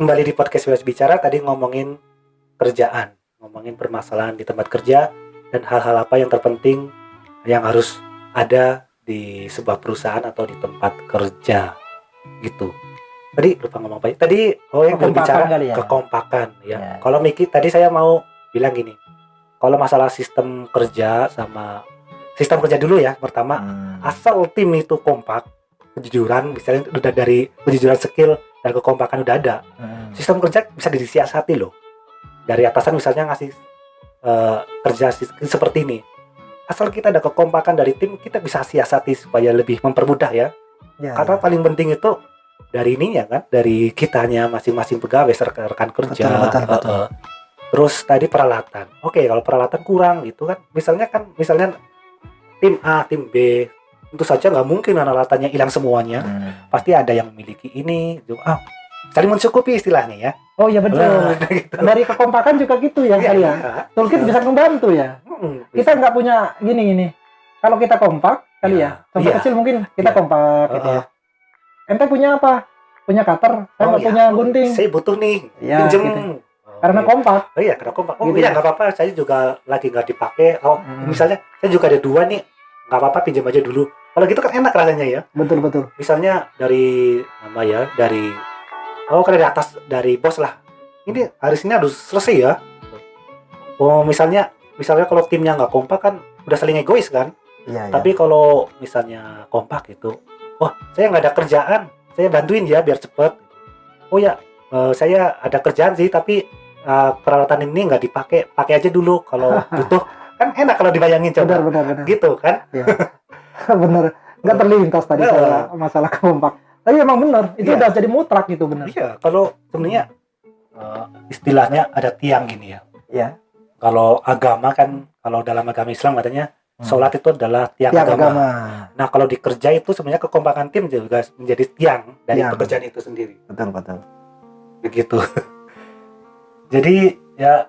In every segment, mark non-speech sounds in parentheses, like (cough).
kembali di podcast Bebas Bicara tadi ngomongin kerjaan, ngomongin permasalahan di tempat kerja dan hal-hal apa yang terpenting yang harus ada di sebuah perusahaan atau di tempat kerja gitu. Tadi lupa ngomong apa? ya? Tadi oh yang berbicara kali ya? kekompakan ya. Ya. Kalau Miki tadi saya mau bilang gini. Kalau masalah sistem kerja sama sistem kerja dulu ya pertama Hmm. asal tim itu kompak kejujuran misalnya udah dari kejujuran skill dan kekompakan udah ada Hmm. sistem kerja bisa disiasati loh dari atasan misalnya ngasih eh, kerja seperti ini asal kita ada kekompakan dari tim kita bisa siasati supaya lebih mempermudah ya Ya, karena ya. paling penting itu dari ininya kan dari kitanya masing-masing pegawai rekan, kerja Betul, betul, betul. eh, eh. terus tadi peralatan oke kalau peralatan kurang gitu kan misalnya kan misalnya tim A tim B tentu saja nggak mungkin peralatannya hilang semuanya Hmm. pasti ada yang memiliki ini ah saling mencukupi istilahnya ya Oh iya betul. Nah, (laughs) gitu. Dari kekompakan juga gitu ya Iya, kali ya. iya. Toolkit bisa membantu ya. Mm, Kita nggak punya gini gini. Kalau kita kompak kali Iya. ya. Contoh Iya. kecil mungkin kita Iya. kompak gitu Heeh. ya. Ente punya apa? Punya cutter. Saya Oh, nggak iya. punya gunting. saya butuh nih Iya, pinjem gitu. Oh, Karena iya. kompak. Oh iya, karena kompak. Oh Gitu iya, ya. nggak apa-apa. Saya juga lagi nggak dipakai. Oh, Hmm. misalnya saya juga ada dua nih. Nggak apa-apa, pinjam aja dulu. Kalau gitu kan enak rasanya ya. Betul betul. Misalnya dari nama ya, dari oh dari atas dari bos lah. Ini hari ini harus selesai ya. Oh misalnya, misalnya kalau timnya nggak kompak kan udah saling egois kan. Iya iya. Tapi kalau misalnya kompak itu, wah saya nggak ada kerjaan, saya bantuin ya biar cepet. Oh ya, eh, saya ada kerjaan sih, tapi eh, peralatan ini nggak dipakai, pakai aja dulu kalau (laughs) butuh. Kan enak kalau dibayangin coba, benar benar benar. gitu kan? (laughs) (laughs) benar. Nggak terlintas tadi Iya. saya masalah kompak. Tapi emang benar. Itu Iya. udah jadi mutlak gitu benar. Iya, kalau sebenarnya eh, istilahnya ada tiang gini ya. Iya. Kalau agama kan, kalau dalam agama Islam katanya Hmm. sholat itu adalah tiang, Tiang agama. agama. Nah kalau di kerja itu sebenarnya kekompakan tim juga menjadi tiang dari Tiang. pekerjaan itu sendiri. Betul betul. begitu. (laughs) Jadi ya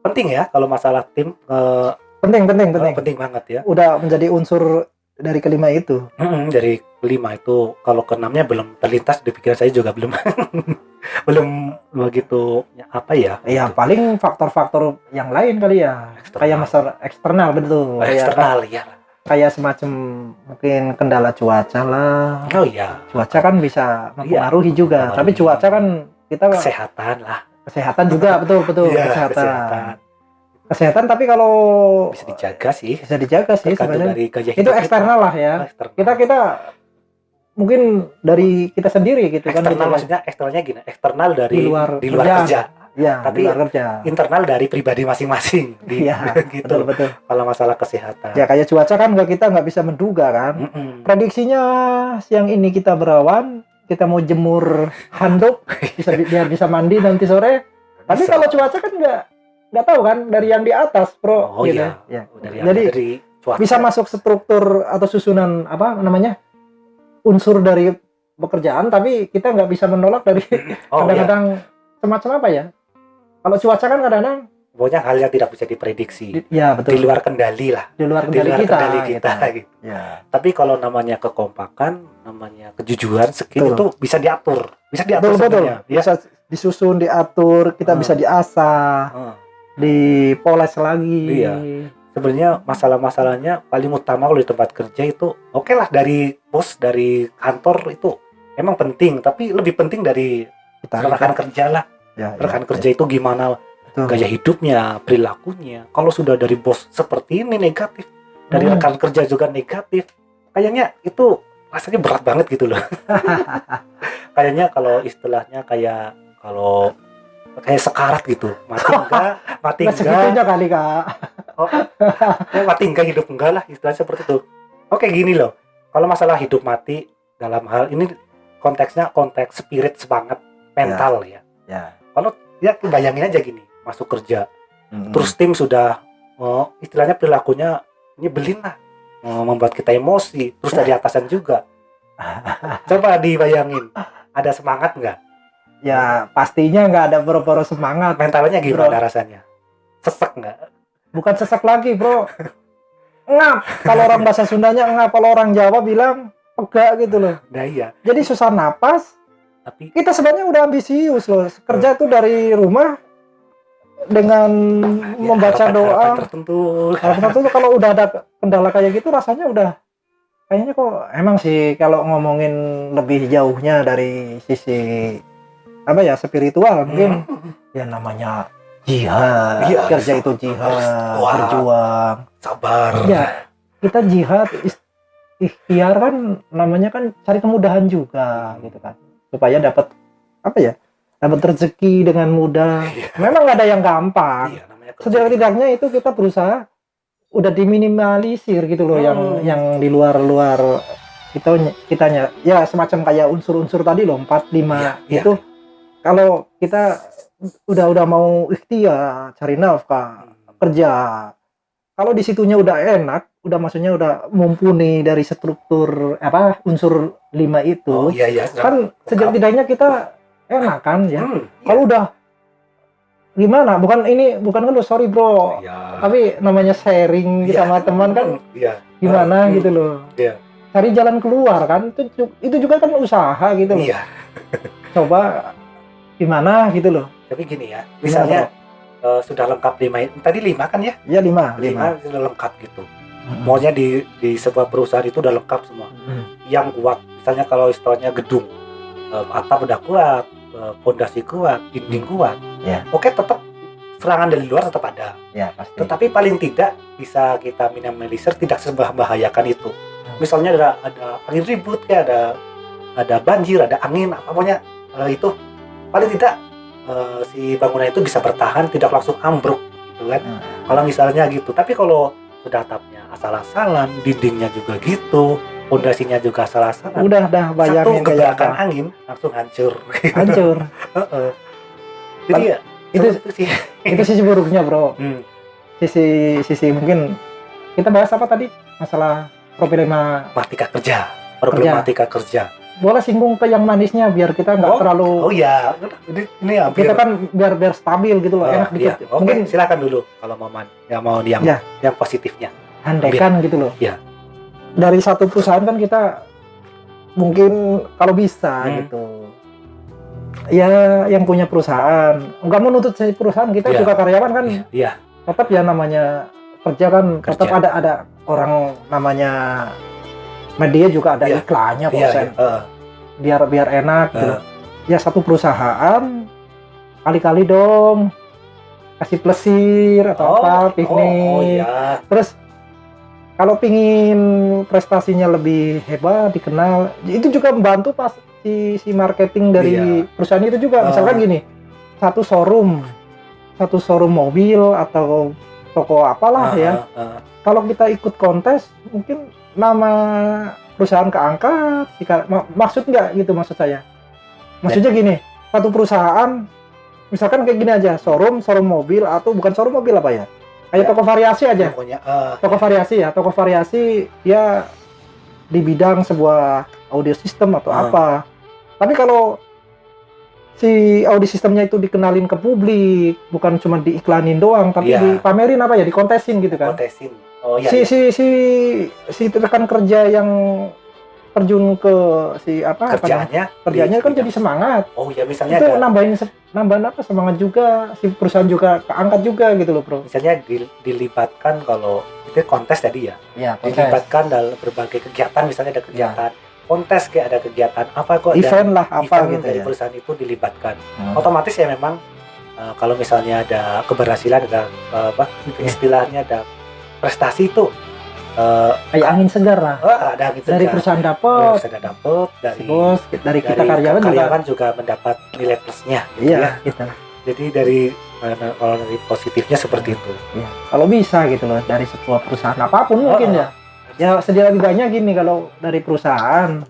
penting ya kalau masalah tim eh, Penting penting penting. penting banget ya. Udah menjadi unsur dari kelima itu. Mm-mm, dari kelima itu kalau keenamnya belum terlintas di pikiran saya juga belum (laughs) belum begitu ya, apa ya? Iya, paling faktor-faktor yang lain kali ya. Eksternal. Kayak masalah eksternal betul. Kayak eksternal ya. kayak semacam mungkin kendala cuaca lah. Oh iya, Cuaca kan bisa mempengaruhi juga. mempengaruhi. Tapi cuaca kan kita kesehatan lah. kesehatan juga betul betul Iya, kesehatan. kesehatan. Kesehatan. tapi kalau bisa dijaga sih. bisa dijaga sih sebenarnya. dari Itu kita. eksternal lah ya. Oh, eksternal. Kita kita mungkin dari kita sendiri gitu kan. eksternal kan. maksudnya eksternalnya gini, eksternal dari Di luar di luar kerjaan. kerja, Iya, Tapi luar kerja. internal dari pribadi masing-masing. Di- (laughs) Iya, (laughs) gitu. betul betul. Kalau masalah kesehatan. Ya kayak cuaca kan nggak kita nggak bisa menduga kan. Mm-mm. Prediksinya siang ini kita berawan, kita mau jemur handuk (laughs) bisa biar bisa mandi nanti sore. Tapi kalau cuaca kan nggak nggak tahu kan dari yang di atas, bro. Oh gitu. iya. Ya. dari Jadi dari cuaca. bisa masuk struktur atau susunan apa namanya unsur dari pekerjaan, tapi kita nggak bisa menolak dari oh iya kadang-kadang semacam apa ya? Kalau cuaca kan kadang-kadang, pokoknya hal yang tidak bisa diprediksi di- ya di betul luar kendali lah di luar di kendali luar kita. kendali kita gitu. gitu. Ya. tapi kalau namanya kekompakan namanya kejujuran skill Betul. itu bisa diatur bisa diatur Betul betul. ya Bisa disusun, diatur, kita Hmm. bisa diasah, Heeh. Dipoles lagi. Iya. sebenarnya masalah-masalahnya paling utama kalau di tempat kerja itu oke lah dari bos dari kantor itu emang penting tapi lebih penting dari Kita rekan kerja lah ya, rekan ya, kerja itu gimana Betul. gaya hidupnya perilakunya kalau sudah dari bos seperti ini negatif dari Hmm. rekan kerja juga negatif kayaknya itu rasanya berat banget gitu loh (laughs) kayaknya kalau istilahnya kayak kalau kayak sekarat gitu. Mati enggak? (laughs) Mati Nggak enggak? kali kak. oh, ya mati enggak hidup enggak lah istilahnya seperti itu. Oke gini loh. Kalau masalah hidup mati dalam hal ini konteksnya konteks spirit semangat mental ya. Ya. ya. Bayangin aja gini masuk kerja. Mm-mm. terus tim sudah oh, istilahnya perilakunya nyebelin lah. Oh, membuat kita emosi. Terus dari atasan juga. (laughs) Coba dibayangin ada semangat nggak ya pastinya nggak ada boro-boro semangat. mentalnya gimana Bro. rasanya sesek nggak Bukan sesak lagi bro. Ngap. Kalau orang bahasa Sundanya ngap. Kalau orang Jawa bilang pegak gitu loh. nah iya Jadi susah napas. tapi kita sebenarnya udah ambisius loh kerja tuh dari rumah dengan ya, membaca doa tertentu harapan tertentu kalau udah ada kendala kayak gitu rasanya udah kayaknya kok emang sih kalau ngomongin lebih jauhnya dari sisi apa ya spiritual mungkin. Hmm, ya namanya jihad. Iya, kerja itu jihad kuat. berjuang. Sabar. Ya kita jihad ikhtiar kan namanya kan cari kemudahan juga gitu kan. Supaya dapat apa ya dapat rezeki dengan mudah. Iya. memang nggak ada yang gampang. Iya, namanya kerja. setidak-tidaknya itu kita berusaha udah diminimalisir gitu loh yang Hmm. yang di luar-luar kita kitanya. Ya semacam kayak unsur-unsur tadi loh 4 5 Iya, itu kalau kita udah udah mau ikhtiar cari nafkah Hmm. kerja kalau di situnya udah enak udah maksudnya udah mumpuni dari struktur apa unsur lima itu oh iya iya kan sejak-tidaknya kita enak kan ya Hmm, kalau udah gimana bukan ini bukan ngeluh sorry bro iya. tapi namanya sharing Iya. sama teman kan iya gimana Hmm, gitu loh Iya. cari jalan keluar kan itu itu juga kan usaha gitu loh iya coba gimana? Gitu loh. Tapi gini ya Gimana, misalnya eh, sudah lengkap lima tadi lima kan ya? Ya lima lima lima. sudah lengkap gitu. Hmm. maunya di di sebuah perusahaan itu udah lengkap semua. Hmm. yang kuat misalnya kalau istilahnya gedung eh, atap udah kuat eh, fondasi kuat dinding kuat Ya. oke tetap serangan dari luar tetap ada. Ya pasti. Tetapi paling tidak bisa kita minimalisir tidak membahayakan itu. Misalnya ada ada angin ribut kayak ada ada banjir ada angin apa pokoknya eh, itu paling tidak eh, si bangunan itu bisa bertahan tidak langsung ambruk gitu kan. Hmm. kalau misalnya gitu. Tapi kalau sudah atapnya asal-asalan dindingnya juga gitu fondasinya juga asal-asalan udah dah satu bayangin kayak gebrakan apa? angin langsung hancur. (laughs) Hancur. Heeh. jadi ya itu itu sih. (laughs) itu sisi buruknya bro. (laughs) Hmm, sisi sisi mungkin kita bahas apa tadi? Masalah problema problematika kerja. Problematika kerja boleh singgung ke yang manisnya biar kita nggak Oh, terlalu oh ya ini ini hampir kita kan biar biar stabil gitu loh Oh, enak iya. dikit Oke, mungkin silakan dulu kalau mau man, yang mau yang Ya. yang positifnya. handekan gitu loh Iya. dari satu perusahaan kan kita mungkin kalau bisa Hmm. gitu ya yang punya perusahaan nggak mau nuntut si perusahaan kita Iya. juga karyawan kan Iya, Iya, tetap ya namanya kerja kan tetap Kerja. ada ada orang namanya media juga ada Iya. iklannya kok Sen. iya. Heeh, biar biar enak gitu. heeh. ya satu perusahaan kali-kali dong kasih plesir atau apa piknik Oh, oh iya. terus kalau pingin prestasinya lebih hebat dikenal itu juga membantu pas si si marketing dari Iya. perusahaan itu juga Ah. misalkan gini satu showroom satu showroom mobil atau toko apalah Heeh, ya heeh. kalau kita ikut kontes mungkin nama perusahaan keangkat jika mak- maksud nggak gitu maksud saya? Maksudnya gini satu perusahaan misalkan kayak gini aja showroom showroom mobil atau bukan showroom mobil apa ya? Kayak Ya. toko variasi aja. Pokoknya eh, toko variasi ya toko variasi dia di bidang sebuah audio system atau Ah. apa. Tapi kalau si audio systemnya itu dikenalin ke publik bukan cuma diiklanin doang tapi Iya. dipamerin apa ya dikontesin gitu kan kontesin. Oh iya. si iya. si si si rekan kerja yang terjun ke si apa apa namanya, kerjaannya kerjanya di kan jadi semangat Oh iya, misalnya itu ada nambahin nambahin apa semangat juga si perusahaan juga keangkat juga gitu loh bro misalnya di- dilibatkan kalau itu kontes tadi ya. ya Dilibatkan dalam berbagai kegiatan misalnya ada kegiatan kontes kayak ada kegiatan apa kok ada event lah apa event gitu dari ya perusahaan itu dilibatkan. Hmm. otomatis ya memang eh, kalau misalnya ada keberhasilan ada eh, apa Iya. istilahnya ada prestasi itu eh, kayak angin segar lah oh, ada gitu dari ya. perusahaan Dari dapet perusahaan dapet dari si bos dari kita dari karyawan juga karyawan juga mendapat nilai plusnya gitu iya ya. gitu jadi dari kalau dari positifnya seperti itu Iya. kalau bisa gitu loh dari sebuah perusahaan apa pun mungkin Oh, ya ya setidaknya gini kalau dari perusahaan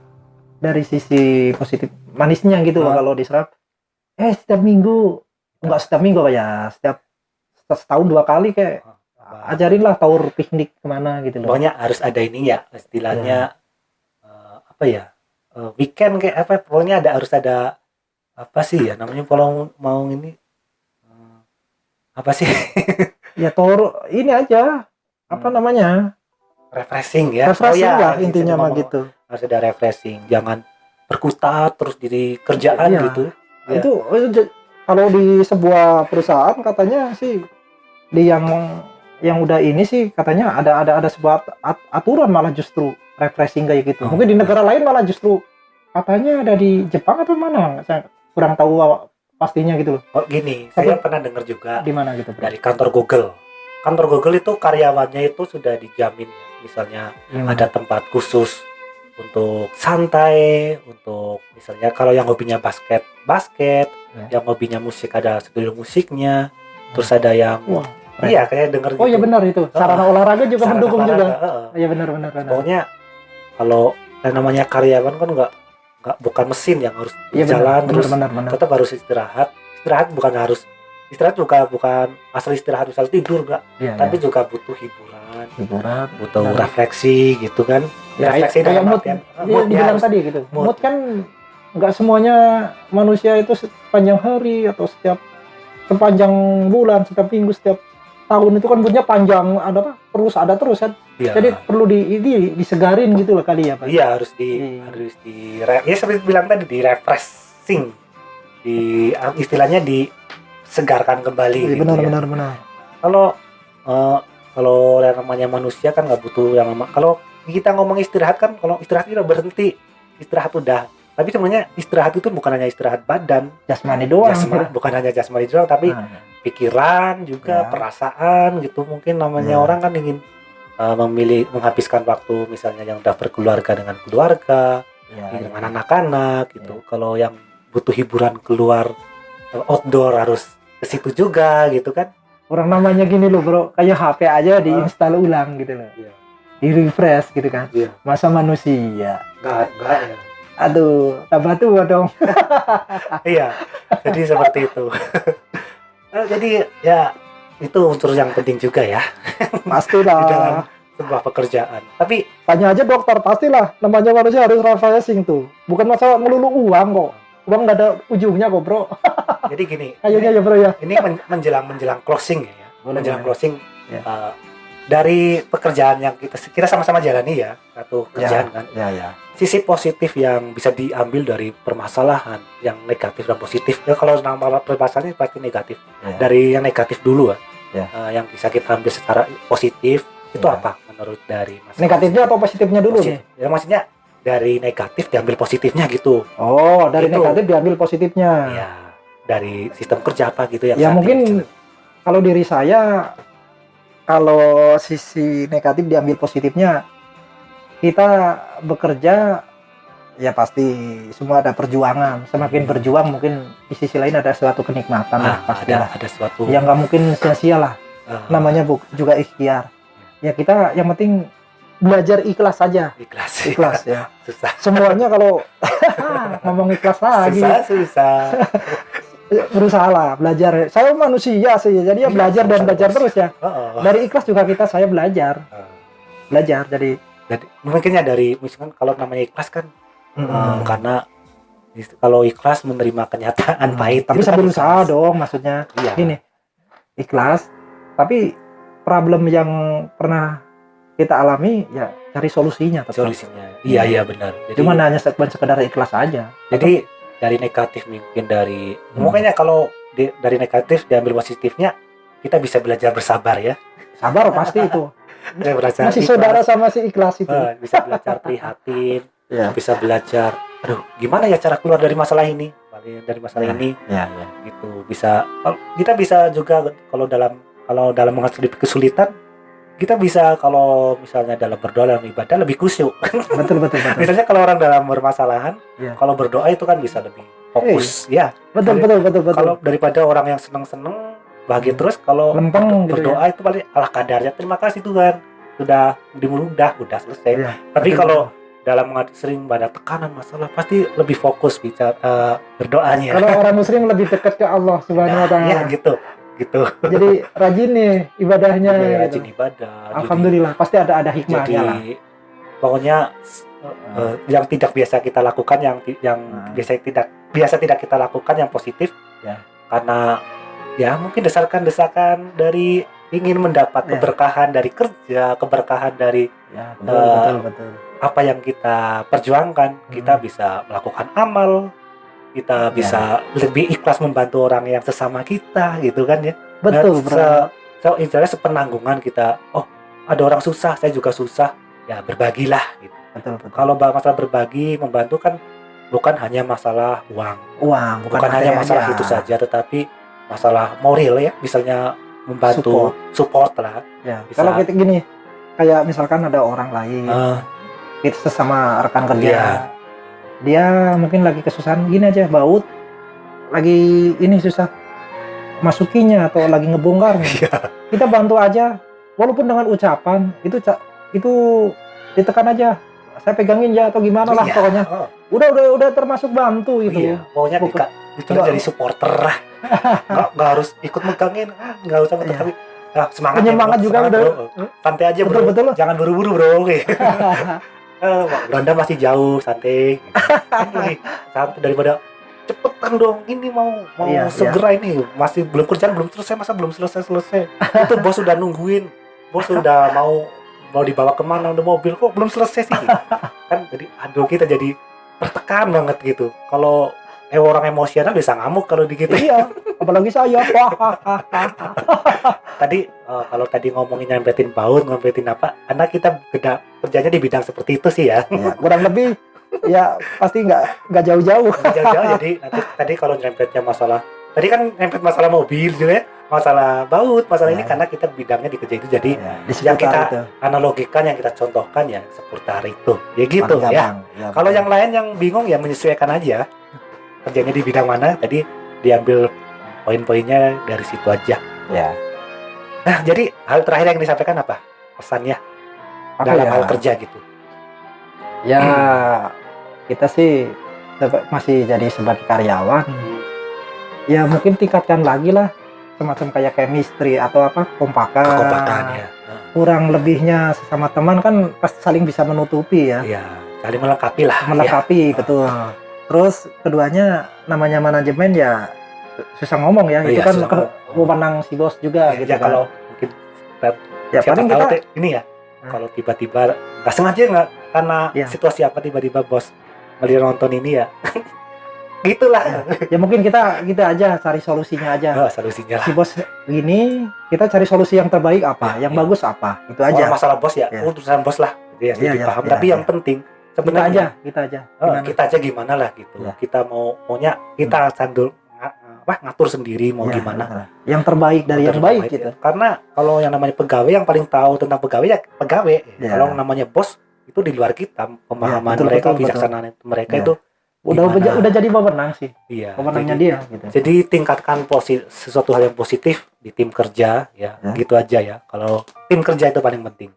dari sisi positif manisnya gitu loh Ah. kalau diserap eh setiap minggu enggak setiap minggu ya setiap setahun dua kali kayak ajarin lah taur piknik ke mana gitu loh pokoknya harus ada ini ya istilahnya Iya. eh, apa ya eh, weekend kayak apa pokoknya ada harus ada apa sih ya namanya kalau mau ini eh, apa sih (laughs) ya taur ini aja apa Hmm. namanya refreshing ya refreshing Oh, ya, lah intinya mah gitu harus ada refreshing jangan berkutat terus di kerjaan Iya. gitu Ya. itu, j- kalau di sebuah perusahaan katanya sih di yang yang udah ini sih katanya ada ada ada sebuah at- aturan malah justru refreshing kayak gitu Oh. mungkin di negara lain malah justru katanya ada di Jepang atau mana saya kurang tahu pastinya gitu loh oh gini Tapi- saya pernah dengar juga di mana gitu bro dari kantor Google kantor Google itu karyawannya itu sudah dijamin ya. Misalnya Gimana? ada tempat khusus untuk santai untuk misalnya kalau yang hobinya basket basket. Ya. yang hobinya musik ada studio musiknya. Terus ada yang wah iya kayak denger oh iya benar itu. Sarana olahraga juga Sarana mendukung olahraga, juga iya benar benar benar. Pokoknya kalau yang namanya karyawan kan nggak nggak bukan mesin yang harus benar. jalan benar terus benar benar. tetap harus istirahat. Istirahat bukan harus istirahat juga bukan asal istirahat misal tidur nggak. Iya tapi iya. juga butuh hiburan hiburan butuh Benar. refleksi gitu kan ya, refleksi kayak mood, Iya, mood ya dibilang harus- tadi gitu. mood. Mood, kan nggak semuanya manusia itu sepanjang hari atau setiap sepanjang bulan, setiap minggu, setiap tahun itu kan moodnya panjang ada apa terus ada terus kan. iya Jadi perlu di ini disegarin gitu loh kali ya Pak. iya harus di Iya. harus di ya seperti bilang tadi di refreshing di istilahnya disegarkan kembali Iya, gitu benar ya. benar benar. kalau eh, kalau yang namanya manusia kan nggak butuh yang nama kalau kita ngomong istirahat kan kalau istirahat itu berhenti. Istirahat udah. Tapi sebenarnya istirahat itu bukan hanya istirahat badan. Jasmani doang. jasmani bukan hanya jasmani doang tapi Nah, pikiran juga Ya. perasaan gitu mungkin namanya Ya. orang kan ingin eh, memilih menghabiskan waktu misalnya yang udah berkeluarga dengan keluarga ya, dengan anak-anak gitu. Kalau yang butuh hiburan keluar eh, outdoor harus ke situ juga gitu kan Orang namanya gini loh bro, kayak HP aja Ah. diinstal ulang gitu loh. Iya. Di refresh gitu kan. Iya. Masa manusia. enggak enggak ya Aduh, tambah tua dong. (laughs) iya jadi seperti itu (laughs) Eh, jadi ya itu unsur yang penting juga ya (laughs) di dalam Pastilah. sebuah pekerjaan tapi Tanya aja dokter, pastilah namanya manusia harus refreshing tuh. Bukan masalah melulu uang kok. Uang nggak ada ujungnya kok bro. (laughs) jadi gini (laughs) Kayaknya ya bro ya. ini men- menjelang menjelang closing ya Boleh, menjelang closing Ya. eh, dari pekerjaan yang kita kita sama-sama jalani ya satu kerjaan kan Ya ya. sisi positif yang bisa diambil dari permasalahan yang negatif dan positif ya kalau nama permasalahan ini pasti negatif Ya. dari yang negatif dulu ya, Ya. Eh, yang bisa kita ambil secara positif itu Ya. apa menurut dari mas Negatifnya atau positifnya dulu nih? Posi- ya maksudnya dari negatif diambil positifnya gitu. Oh, dari Itu. negatif diambil positifnya. ya dari sistem kerja apa gitu yang Ya mungkin ini. kalau diri saya kalau sisi negatif diambil positifnya kita bekerja ya pasti semua ada perjuangan. Semakin berjuang mungkin di sisi lain ada suatu kenikmatan lah ah, pasti ada lah. ada suatu yang nggak mungkin sia-sia lah. Eh, namanya bu, juga ikhtiar. Ya kita yang penting belajar ikhlas saja. Ikhlas. Ikhlas ya. (laughs) Susah. Semuanya kalau (laughs) (laughs) ngomong ikhlas lagi. Susah susah. Berusaha lah belajar. Saya manusia sih jadi ya Iya, belajar dan belajar terus ya. Oh, oh. dari ikhlas juga kita saya belajar. Belajar jadi jadi mungkinnya dari misalkan kalau namanya ikhlas kan mm, eh, karena kalau ikhlas menerima kenyataan mm. pahit tapi kan sambil usaha ikhlas. dong maksudnya. Iya. Gini ikhlas tapi problem yang pernah kita alami ya cari solusinya tetap. solusinya. Iya iya benar. Jadi cuma hanya sekedar ikhlas aja. Jadi dari negatif mungkin dari Hmm. makanya kalau di- dari negatif diambil positifnya kita bisa belajar bersabar ya. Sabar pasti itu. (laughs) Belajar masih saudara sama si ikhlas itu. Eh, bisa belajar prihatin (laughs) ya bisa belajar aduh gimana ya cara keluar dari masalah ini? Dari masalah Ya. ini. ya ya gitu bisa kita bisa juga kalau dalam kalau dalam menghadapi kesulitan kita bisa kalau misalnya dalam berdoa dalam ibadah lebih khusyuk. Betul betul betul. Misalnya kalau orang dalam bermasalahan Iya. kalau berdoa itu kan bisa lebih fokus ya. Betul Kalau- betul betul betul. kalau daripada orang yang seneng-seneng bahagia terus kalau Lempeng berdo- gitu berdoa itu paling ala kadarnya terima kasih Tuhan. Sudah dimudah udah selesai. Iya, tapi betul, kalau dalam menghadapi sering banyak tekanan masalah pasti lebih fokus bicara eh, berdoanya. Kalau (laughs) orang muslim lebih dekat ke Allah subhanahu wa taala. ya gitu gitu jadi (laughs) rajin nih ibadahnya gitu. rajin ibadah jadi- alhamdulillah pasti ada ada jadi, hikmahnya lah pokoknya eh, eh, yang tidak biasa kita lakukan yang yang Nah. biasa tidak biasa tidak kita lakukan yang positif Ya. karena ya mungkin desakan desakan dari ingin mendapat Ya. keberkahan dari kerja keberkahan dari ya betul Eh, betul betul apa yang kita perjuangkan kita Hmm. bisa melakukan amal kita bisa lebih ikhlas membantu orang yang sesama kita gitu kan ya. Betul Nah, se- se- istilahnya sepenanggungan kita oh ada orang susah saya juga susah ya berbagilah gitu. Betul betul. Kalau masalah berbagi membantu kan bukan hanya masalah uang. Uang bukan, bukan, hanya masalah aja. itu saja tetapi masalah moral ya. Misalnya membantu support, lah. Ya Bisa. kalau kita gini kayak misalkan ada orang lain Eh, kita sesama rekan kerja. Iya. Dia mungkin lagi kesusahan gini aja baut lagi ini susah masukinya atau lagi ngebongkarnya Iya. kita bantu aja walaupun dengan ucapan itu itu ditekan aja saya pegangin ya atau gimana lah Iya. pokoknya Oh, udah udah udah termasuk bantu gitu iya. Pokoknya Bukan- itu jadi supporter lah. (laughs) nggak, nggak harus ikut megangin, ah, nggak usah Iya. tapi ah, semangat. ya, penyemangat bro, juga semangat, udah bro. Santai aja bro. betul betul Jangan buru-buru bro. (laughs) Eh, Belanda masih jauh, santai. Lebih santai daripada cepetan dong. Ini mau mau Iya, segera ini masih belum kerjaan belum selesai masa belum selesai selesai. itu bos udah nungguin. Bos udah mau mau dibawa ke mana udah mobil kok belum selesai sih kan jadi aduh kita jadi tertekan banget gitu kalau eh orang emosional bisa ngamuk kalau gitu iya apalagi saya. (laughs) Tadi eh, kalau tadi ngomongin nyampetin baut nyampetin apa karena kita beda kerjanya di bidang seperti itu sih ya. Ya, kurang lebih ya pasti nggak nggak jauh-jauh. Jauh-jauh jadi nanti tadi kalau nyempetnya masalah tadi kan nyempet masalah mobil juga ya masalah baut masalah ini Ya. karena kita bidangnya di kerja itu jadi ya, di Yang kita- itu. analogikan yang kita contohkan ya seputar itu. Ya gitu ya. gampang. Ya, Kalau yang lain yang bingung ya menyesuaikan aja kerjanya di bidang mana tadi diambil poin-poinnya dari situ aja. ya Nah, jadi hal terakhir yang disampaikan apa? Pesannya apa dalam ya hal kerja gitu. ya kita sih masih jadi sebagai karyawan ya mungkin tingkatkan lagi lah semacam kayak chemistry atau apa kompakan Kekompakan ya. kurang lebihnya sesama teman kan pasti saling bisa menutupi ya Iya, saling melengkapi lah. melengkapi betul terus keduanya namanya manajemen ya susah ngomong ya Oh itu iya, kan wewenang si bos juga Ya, gitu ya, kan kalau mungkin ya siapa paling kita ini ya. Hah? Kalau tiba-tiba nggak sengaja nggak karena Iya. situasi apa tiba-tiba bos melihat nonton ini ya. (laughs) Gitulah. ya mungkin kita kita aja cari solusinya aja Oh, solusinya lah. si bos gini kita cari solusi yang terbaik apa Ya, yang ya. bagus apa itu aja masalah bos ya, Ya. urusan bos lah. Ya, Iya, sedikit iya, paham. iya, Tapi iya. yang penting kita aja kita aja Oh, Gimana? kita aja gimana lah gitu. Ya. Kita mau maunya kita sandul nga- apa ngatur sendiri mau Ya, gimana. betul. yang terbaik dari yang Terbaik baik gitu ya. Karena kalau yang namanya pegawai yang paling tahu tentang pegawai ya pegawai. Ya. Kalau namanya bos itu di luar kita pemahaman betul, mereka, betul, betul. bijaksanaan mereka Ya. itu udah Gimana? udah, jadi wewenang sih iya. wewenangnya jadi, dia gitu jadi tingkatkan posi sesuatu hal yang positif di tim kerja ya, Ya. gitu aja ya. Kalau tim kerja itu paling penting.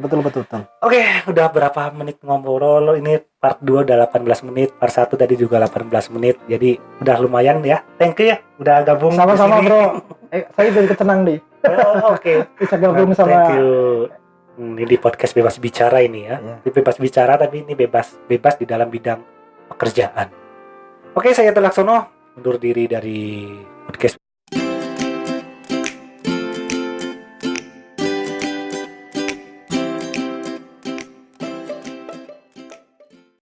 Betul betul betul Oke, udah berapa menit ngobrol ini part 2 udah 18 menit, part 1 tadi juga 18 menit. Jadi udah lumayan ya. Thank you ya udah gabung sama-sama bro (laughs) eh, saya jadi ketenang deh Oh, Oke. bisa gabung Nah, sama Thank you. Hmm, Ini di podcast bebas bicara ini ya. Ini bebas bicara tapi ini bebas bebas di dalam bidang pekerjaan. Oke, saya Telaksono undur diri dari podcast